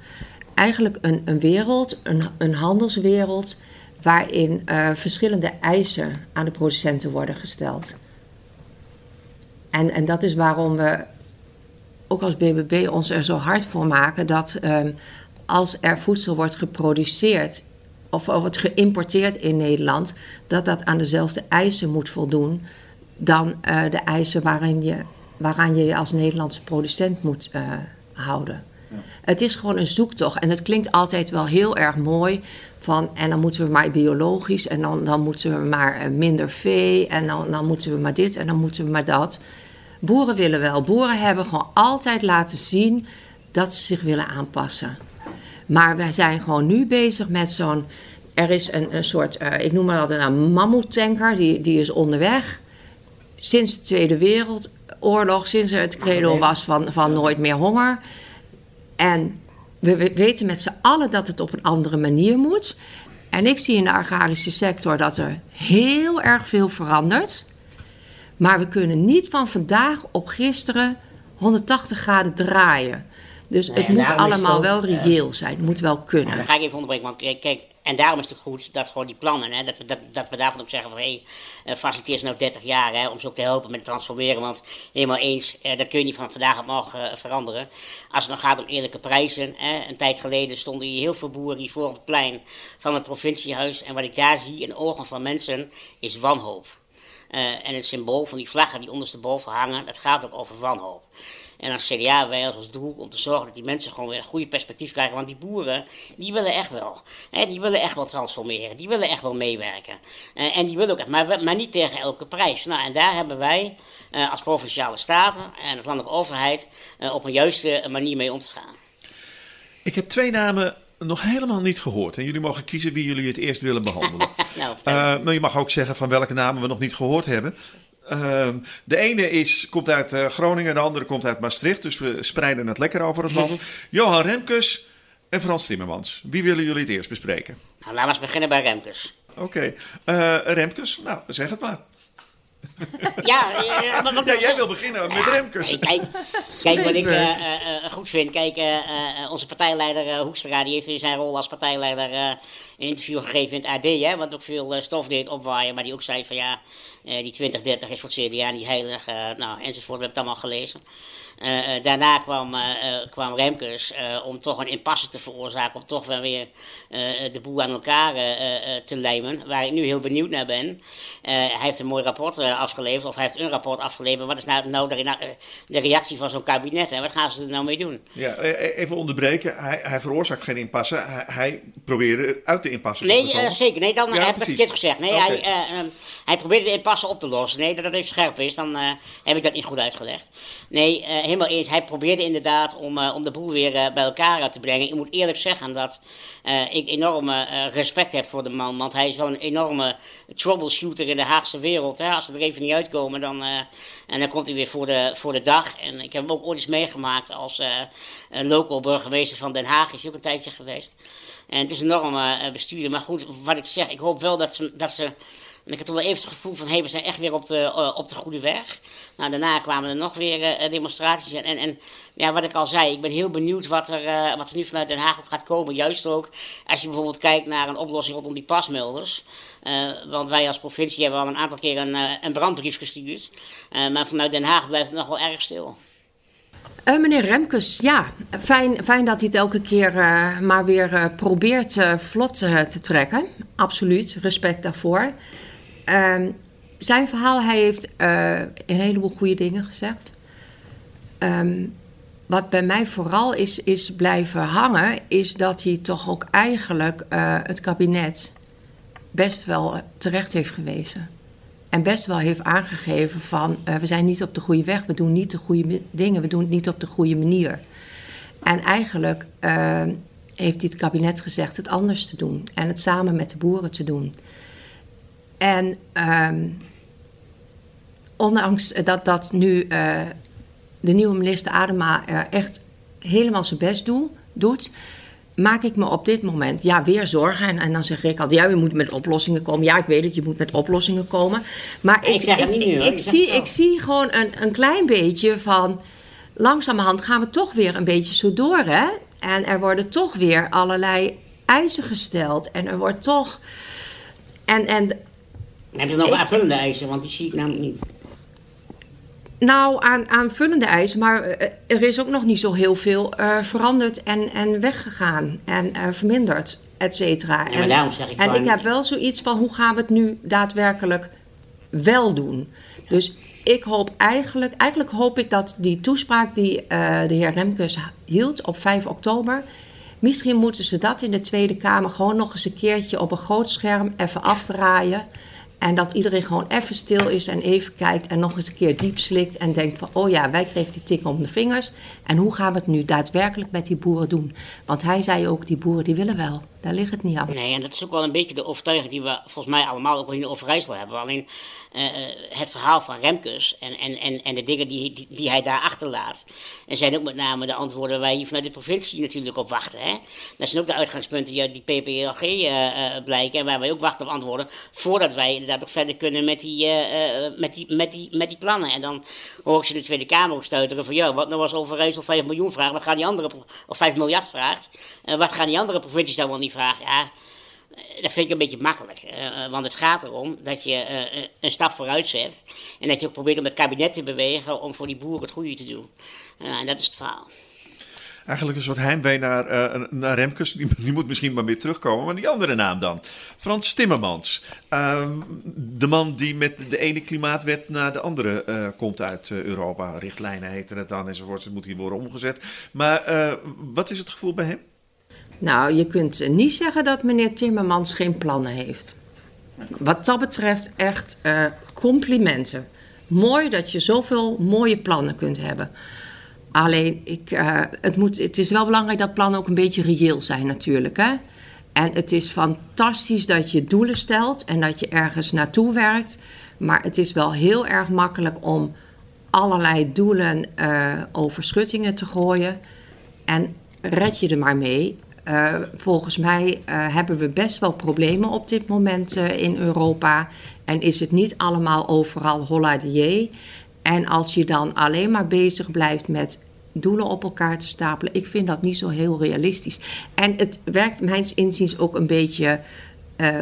eigenlijk een, een wereld, een, een handelswereld, waarin uh, verschillende eisen aan de producenten worden gesteld. En, en dat is waarom we ook als BBB ons er zo hard voor maken dat um, als er voedsel wordt geproduceerd of, het geïmporteerd in Nederland, dat dat aan dezelfde eisen moet voldoen dan uh, de eisen waarin je, waaraan je je als Nederlandse producent moet uh, houden. Het is gewoon een zoektocht. En het klinkt altijd wel heel erg mooi. Van, en dan moeten we maar biologisch. En dan, dan moeten we maar eh, minder vee. En dan, dan moeten we maar dit. En dan moeten we maar dat. Boeren willen wel. Boeren hebben gewoon altijd laten zien dat ze zich willen aanpassen. Maar wij zijn gewoon nu bezig met zo'n. Er is een, een soort, uh, ik noem maar dat een mammoetanker, die, die is onderweg. Sinds de Tweede Wereldoorlog, sinds er het credo was van, van nooit meer honger. En we weten met z'n allen dat het op een andere manier moet. En ik zie in de agrarische sector dat er heel erg veel verandert. Maar we kunnen niet van vandaag op gisteren 180 graden draaien. Dus het moet allemaal wel reëel zijn. Het moet wel kunnen. dan ga ik even onderbreken, want kijk, en daarom is het goed dat gewoon die plannen, hè, dat, we, dat, dat we daarvan ook zeggen van hé, hey, uh, faciliteer is nou 30 jaar hè, om ze ook te helpen met transformeren. Want helemaal eens, uh, dat kun je niet van vandaag op morgen uh, veranderen. Als het dan gaat om eerlijke prijzen. Hè, een tijd geleden stonden hier heel veel boeren hier voor op het plein van het provinciehuis. En wat ik daar zie in de ogen van mensen is wanhoop. en het symbool van die vlaggen die ondersteboven hangen, dat gaat ook over wanhoop. En als CDA wij als doel om te zorgen dat die mensen gewoon weer een goede perspectief krijgen. Want die boeren, die willen echt wel. Hè, die willen echt wel transformeren. Die willen echt wel meewerken. Uh, en die willen ook echt, maar, maar niet tegen elke prijs. Nou, en daar hebben wij uh, als provinciale staten en als landelijke overheid uh, op een juiste manier mee om te gaan. Ik heb twee namen nog helemaal niet gehoord. En jullie mogen kiezen wie jullie het eerst willen behandelen. nou, maar je mag ook zeggen van welke namen we nog niet gehoord hebben. Uh, de ene is, komt uit uh, Groningen, de andere komt uit Maastricht. Dus we spreiden het lekker over het land. Johan Remkes en Frans Timmermans. Wie willen jullie het eerst bespreken? Nou, laten we eens beginnen bij Remkes. Oké. Okay. Uh, Remkes, nou, zeg het maar. Ja, ja, maar, ja, jij wil beginnen met Remkes. Kijk, kijk wat ik uh, uh, goed vind. Kijk, onze partijleider Hoekstra die heeft in zijn rol als partijleider een interview gegeven in het AD. Hè, wat ook veel stof deed opwaaien. Maar die ook zei van ja, die 2030 is voor het CDA niet heilig. nou, enzovoort. We hebben het allemaal gelezen. Uh, daarna kwam, uh, kwam Remkes om toch een impasse te veroorzaken, om toch wel weer de boel aan elkaar te lijmen, waar ik nu heel benieuwd naar ben. hij heeft een mooi rapport afgeleverd, of hij heeft een rapport afgeleverd. Wat is nou, nou de, de reactie van zo'n kabinet en wat gaan ze er nou mee doen? Ja, e, e, even onderbreken. Hij, hij veroorzaakt geen impasse, hij, hij probeerde uit de impasse nee, te Nee, zeker. Nee, dan ja, heb ik het verkeerd gezegd. Nee, okay. hij, um, hij probeerde de impasse op te lossen. Nee, dat dat even scherp is, dan heb ik dat niet goed uitgelegd. Nee, helemaal eens. Hij probeerde inderdaad om, uh, om de boel weer uh, bij elkaar te brengen. Ik moet eerlijk zeggen dat ik enorm respect heb voor de man. Want hij is wel een enorme troubleshooter in de Haagse wereld. Hè. Als ze er even niet uitkomen, dan, en dan komt hij weer voor de, voor de dag. En ik heb hem ook ooit eens meegemaakt als local burgemeester van Den Haag. Is ook een tijdje geweest. En het is een enorme bestuurder. Maar goed, wat ik zeg, ik hoop wel dat ze... Dat ze en ik had wel even het gevoel van, hé, hey, we zijn echt weer op de, uh, op de goede weg. Nou, daarna kwamen er nog weer uh, demonstraties. En, en, ja, wat ik al zei, ik ben heel benieuwd wat er, uh, wat er nu vanuit Den Haag ook gaat komen. Juist ook als je bijvoorbeeld kijkt naar een oplossing rondom die pasmelders. want wij als provincie hebben al een aantal keer een, een brandbrief gestuurd. maar vanuit Den Haag blijft het nog wel erg stil. Meneer Remkes, ja, fijn, fijn dat hij het elke keer maar weer probeert vlot te trekken. Absoluut, respect daarvoor. Ehm, zijn verhaal, hij heeft uh, een heleboel goede dingen gezegd. Um, wat bij mij vooral is, is blijven hangen, is dat hij toch ook eigenlijk uh, het kabinet best wel terecht heeft gewezen. En best wel heeft aangegeven van uh, we zijn niet op de goede weg, we doen niet de goede dingen, we doen het niet op de goede manier. En eigenlijk uh, heeft dit kabinet gezegd het anders te doen en het samen met de boeren te doen. En um, ondanks dat, dat nu uh, de nieuwe minister Adema uh, echt helemaal zijn best doe, doet, maak ik me op dit moment ja, weer zorgen. En, en dan zeg ik altijd, ja, je moet met oplossingen komen. Ja, ik weet het, je moet met oplossingen komen. Maar ik, ik, ik, ik, ik zie, ik zie gewoon een, een klein beetje van... langzamerhand gaan we toch weer een beetje zo door, hè? En er worden toch weer allerlei eisen gesteld. En er wordt toch... En, en heb je nog ik, aanvullende eisen? Want die zie ik namelijk niet. Nou, aan aanvullende eisen, maar uh, er is ook nog niet zo heel veel uh, veranderd en, en weggegaan en uh, verminderd, et cetera. Ja, en, daarom zeg ik en ik heb wel zoiets van, hoe gaan we het nu daadwerkelijk wel doen? Ja. Dus ik hoop eigenlijk, eigenlijk hoop ik dat die toespraak die uh, de heer Remkes hield op 5 oktober. Misschien moeten ze dat in de Tweede Kamer gewoon nog eens een keertje op een groot scherm even afdraaien. En dat iedereen gewoon even stil is en even kijkt en nog eens een keer diep slikt en denkt van, oh ja, wij kregen die tik om de vingers. En hoe gaan we het nu daadwerkelijk met die boeren doen? Want hij zei ook, die boeren die willen wel. Daar ligt het niet aan. Nee, en dat is ook wel een beetje de overtuiging die we volgens mij allemaal ook in Overijssel hebben. Alleen uh, het verhaal van Remkes en, en, en, en de dingen die, die, hij daar achterlaat. En zijn ook met name de antwoorden waar je vanuit de provincie natuurlijk op wachten. Hè? Dat zijn ook de uitgangspunten die uit die PPLG uh, blijken. En waar wij ook wachten op antwoorden. Voordat wij inderdaad ook verder kunnen met die, met die, met die, met die plannen. En dan hoor ik ze in de Tweede Kamer ook stuiteren van ja, wat nou als Overijssel 5 miljoen vraagt, wat gaan die andere, of 5 miljard vraagt, wat gaan die andere provincies dan wel niet vragen? Ja, dat vind ik een beetje makkelijk. Uh, want het gaat erom dat je uh, een stap vooruit zet. En dat je ook probeert om het kabinet te bewegen om voor die boeren het goede te doen. En dat is het verhaal. Eigenlijk een soort heimwee naar, naar Remkes. Die, die, moet misschien maar weer terugkomen. Maar die andere naam dan. Frans Timmermans. Uh, de man die met de ene klimaatwet naar de andere komt uit Europa. Richtlijnen heten het dan enzovoort. Het moet hier worden omgezet. Maar wat is het gevoel bij hem? Nou, je kunt niet zeggen dat meneer Timmermans geen plannen heeft. Wat dat betreft echt uh, complimenten. Mooi dat je zoveel mooie plannen kunt hebben. Alleen, ik, uh, het, moet, het is wel belangrijk dat plannen ook een beetje reëel zijn natuurlijk. Hè? En het is fantastisch dat je doelen stelt en dat je ergens naartoe werkt. Maar het is wel heel erg makkelijk om allerlei doelen uh, over schuttingen te gooien. En red je er maar mee. Uh, volgens mij uh, hebben we best wel problemen op dit moment uh, in Europa. En is het niet allemaal overal holla En als je dan alleen maar bezig blijft met doelen op elkaar te stapelen, ik vind dat niet zo heel realistisch. En het werkt mijns inziens ook een beetje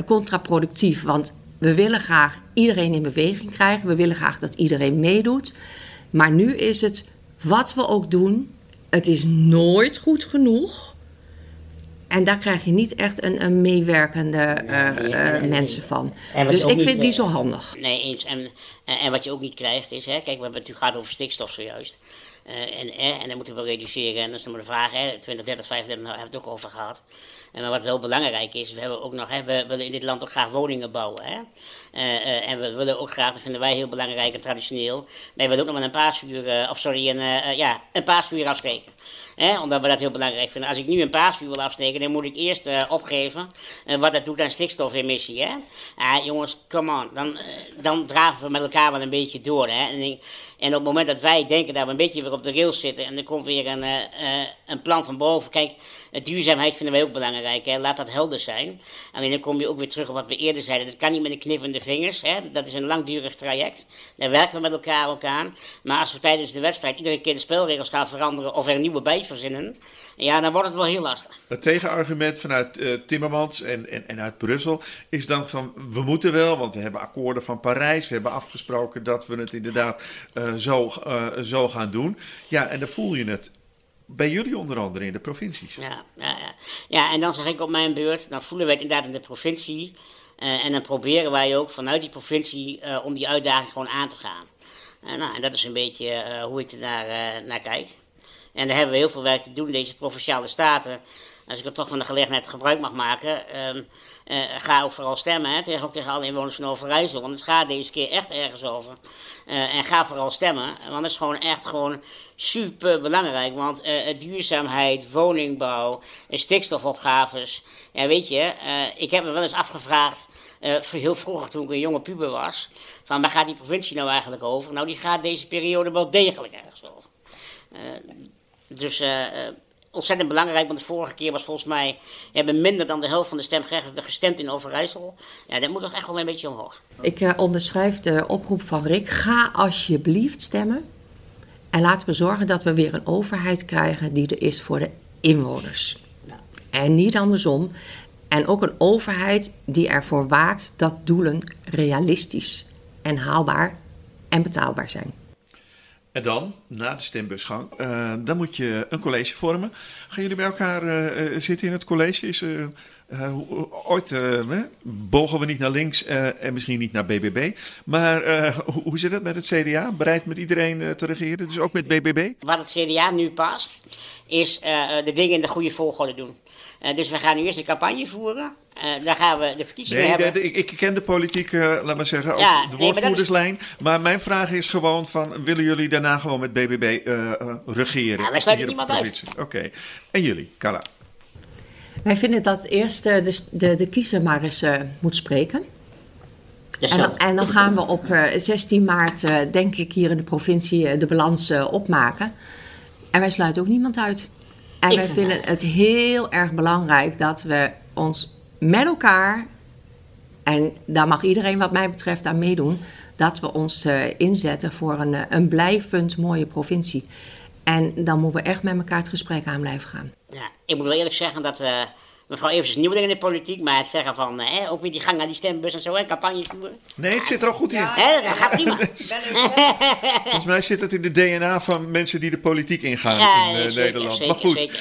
contraproductief. Want we willen graag iedereen in beweging krijgen. We willen graag dat iedereen meedoet. Maar nu is het wat we ook doen, het is nooit goed genoeg. En daar krijg je niet echt een, een meewerkende uh, mensen van. Dus ik vind die zo handig. Nee, eens. En, en wat je ook niet krijgt is, hè, kijk, we hebben het gehad over stikstof zojuist. Uh, en, en dan moeten we reduceren. En dat is dan maar de vraag, hè, 20, 30, 35, daar hebben we het ook over gehad. En wat wel belangrijk is, we, hebben ook nog, hè, we willen in dit land ook graag woningen bouwen. Hè? Uh, uh, en we willen ook graag, dat vinden wij heel belangrijk en traditioneel, wij willen ook nog met een paasvuur, uh, of sorry, een, ja, een paasvuur afsteken. Hè? Omdat we dat heel belangrijk vinden. Als ik nu een paasvuur wil afsteken, dan moet ik eerst opgeven wat dat doet aan stikstofemissie. Hè? Ah, jongens, come on, dan, dan dragen we met elkaar wel een beetje door. Hè? En, en, op het moment dat wij denken dat we een beetje weer op de rails zitten en er komt weer een, een plan van boven. Kijk, duurzaamheid vinden wij ook belangrijk. Hè? Laat dat helder zijn. Alleen dan kom je ook weer terug op wat we eerder zeiden. Dat kan niet met een knippende vingers. Hè? Dat is een langdurig traject. Daar werken we met elkaar ook aan. Maar als we tijdens de wedstrijd iedere keer de spelregels gaan veranderen of er een nieuwe bij verzinnen. Ja, dan wordt het wel heel lastig. Het tegenargument vanuit uh, Timmermans en, en, en uit Brussel is dan van we moeten wel, want we hebben akkoorden van Parijs. We hebben afgesproken dat we het inderdaad uh, zo, uh, zo gaan doen. Ja, en dan voel je het bij jullie onder andere in de provincies. Ja, ja, ja. ja, en dan zeg ik op mijn beurt, dan voelen we het inderdaad in de provincie. Uh, en dan proberen wij ook vanuit die provincie uh, om die uitdaging gewoon aan te gaan. Uh, nou, en dat is een beetje hoe ik er naar, naar kijk. En daar hebben we heel veel werk te doen deze provinciale staten. Als ik er toch van de gelegenheid gebruik mag maken, ehm, ga ook vooral stemmen. Hè, tegen, ook tegen alle inwoners van Overijssel. Want het gaat deze keer echt ergens over. en ga vooral stemmen. Want het is gewoon echt gewoon super belangrijk. Want duurzaamheid, woningbouw, stikstofopgaves. Ja, weet je, ik heb me wel eens afgevraagd. Uh, heel vroeger, toen ik een jonge puber was. Van waar gaat die provincie nou eigenlijk over? Nou, die gaat deze periode wel degelijk ergens over. dus ontzettend belangrijk, want de vorige keer was volgens mij. hebben minder dan de helft van de stemgerechtigden gestemd in Overijssel. Ja, dat moet toch echt wel een beetje omhoog. Ik onderschrijf de oproep van Rick. Ga alsjeblieft stemmen. En laten we zorgen dat we weer een overheid krijgen die er is voor de inwoners. En niet andersom. En ook een overheid die ervoor waakt dat doelen realistisch en haalbaar en betaalbaar zijn. En dan, na de stembusgang, uh, dan moet je een college vormen. Gaan jullie bij elkaar uh, zitten in het college? Is, uh, ooit bogen we niet naar links en misschien niet naar BBB. Maar hoe zit het met het CDA? Bereid met iedereen te regeren, dus ook met BBB? Wat het CDA nu past, is de dingen in de goede volgorde doen. Dus we gaan nu eerst een campagne voeren. Uh, dan gaan we de verkiezingen nee, hebben. ik, ik, ken de politiek, uh, laat maar zeggen, ja, de woordvoerderslijn. Maar, mijn vraag is gewoon van, willen jullie daarna gewoon met BBB uh, regeren? Ja, wij sluiten niemand uit. Oké. En jullie, Carla? Wij vinden dat eerst de, de, de kiezer maar eens moet spreken. En dan, en dan, gaan we op 16 maart, denk ik, hier in de provincie de balans opmaken. En wij sluiten ook niemand uit. En wij vinden het heel erg belangrijk dat we ons met elkaar, en daar mag iedereen wat mij betreft aan meedoen, dat we ons uh, inzetten voor een, eh, een blijvend mooie provincie. En dan moeten we echt met elkaar het gesprek aan blijven gaan. Ja, ik moet wel eerlijk zeggen dat uh, mevrouw Evers nieuw in de politiek, maar het zeggen van eh, ook weer die gang naar die stembus en zo, en campagne voeren. Nee, het zit er al goed in. Ja, dat gaat prima. Volgens mij zit het in de DNA van mensen die de politiek ingaan in Nederland. Zeker, maar goed. Zeker.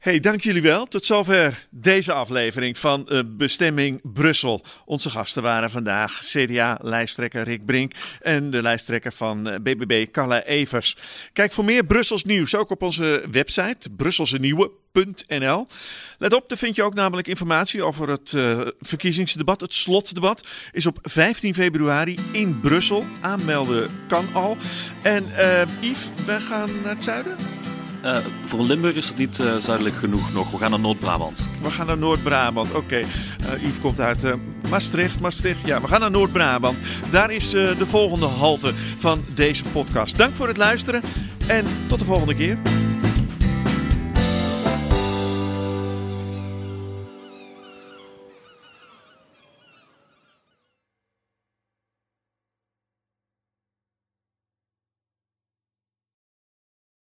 Hey, dank jullie wel. Tot zover deze aflevering van uh, Bestemming Brussel. Onze gasten waren vandaag CDA-lijsttrekker Rick Brink en de lijsttrekker van BBB eh, Carla Evers. Kijk voor meer Brussels nieuws ook op onze website brusselsenieuwe.nl. Let op, daar vind je ook namelijk informatie over het uh, verkiezingsdebat. Het slotdebat is op 15 februari in Brussel. Aanmelden kan al. En Yves, wij gaan naar het zuiden. Uh, voor Limburg is het niet uh, zuidelijk genoeg nog. We gaan naar Noord-Brabant. We gaan naar Noord-Brabant, oké. Okay. Uh, Yves komt uit Maastricht. Maastricht, ja, we gaan naar Noord-Brabant. Daar is de volgende halte van deze podcast. Dank voor het luisteren en tot de volgende keer.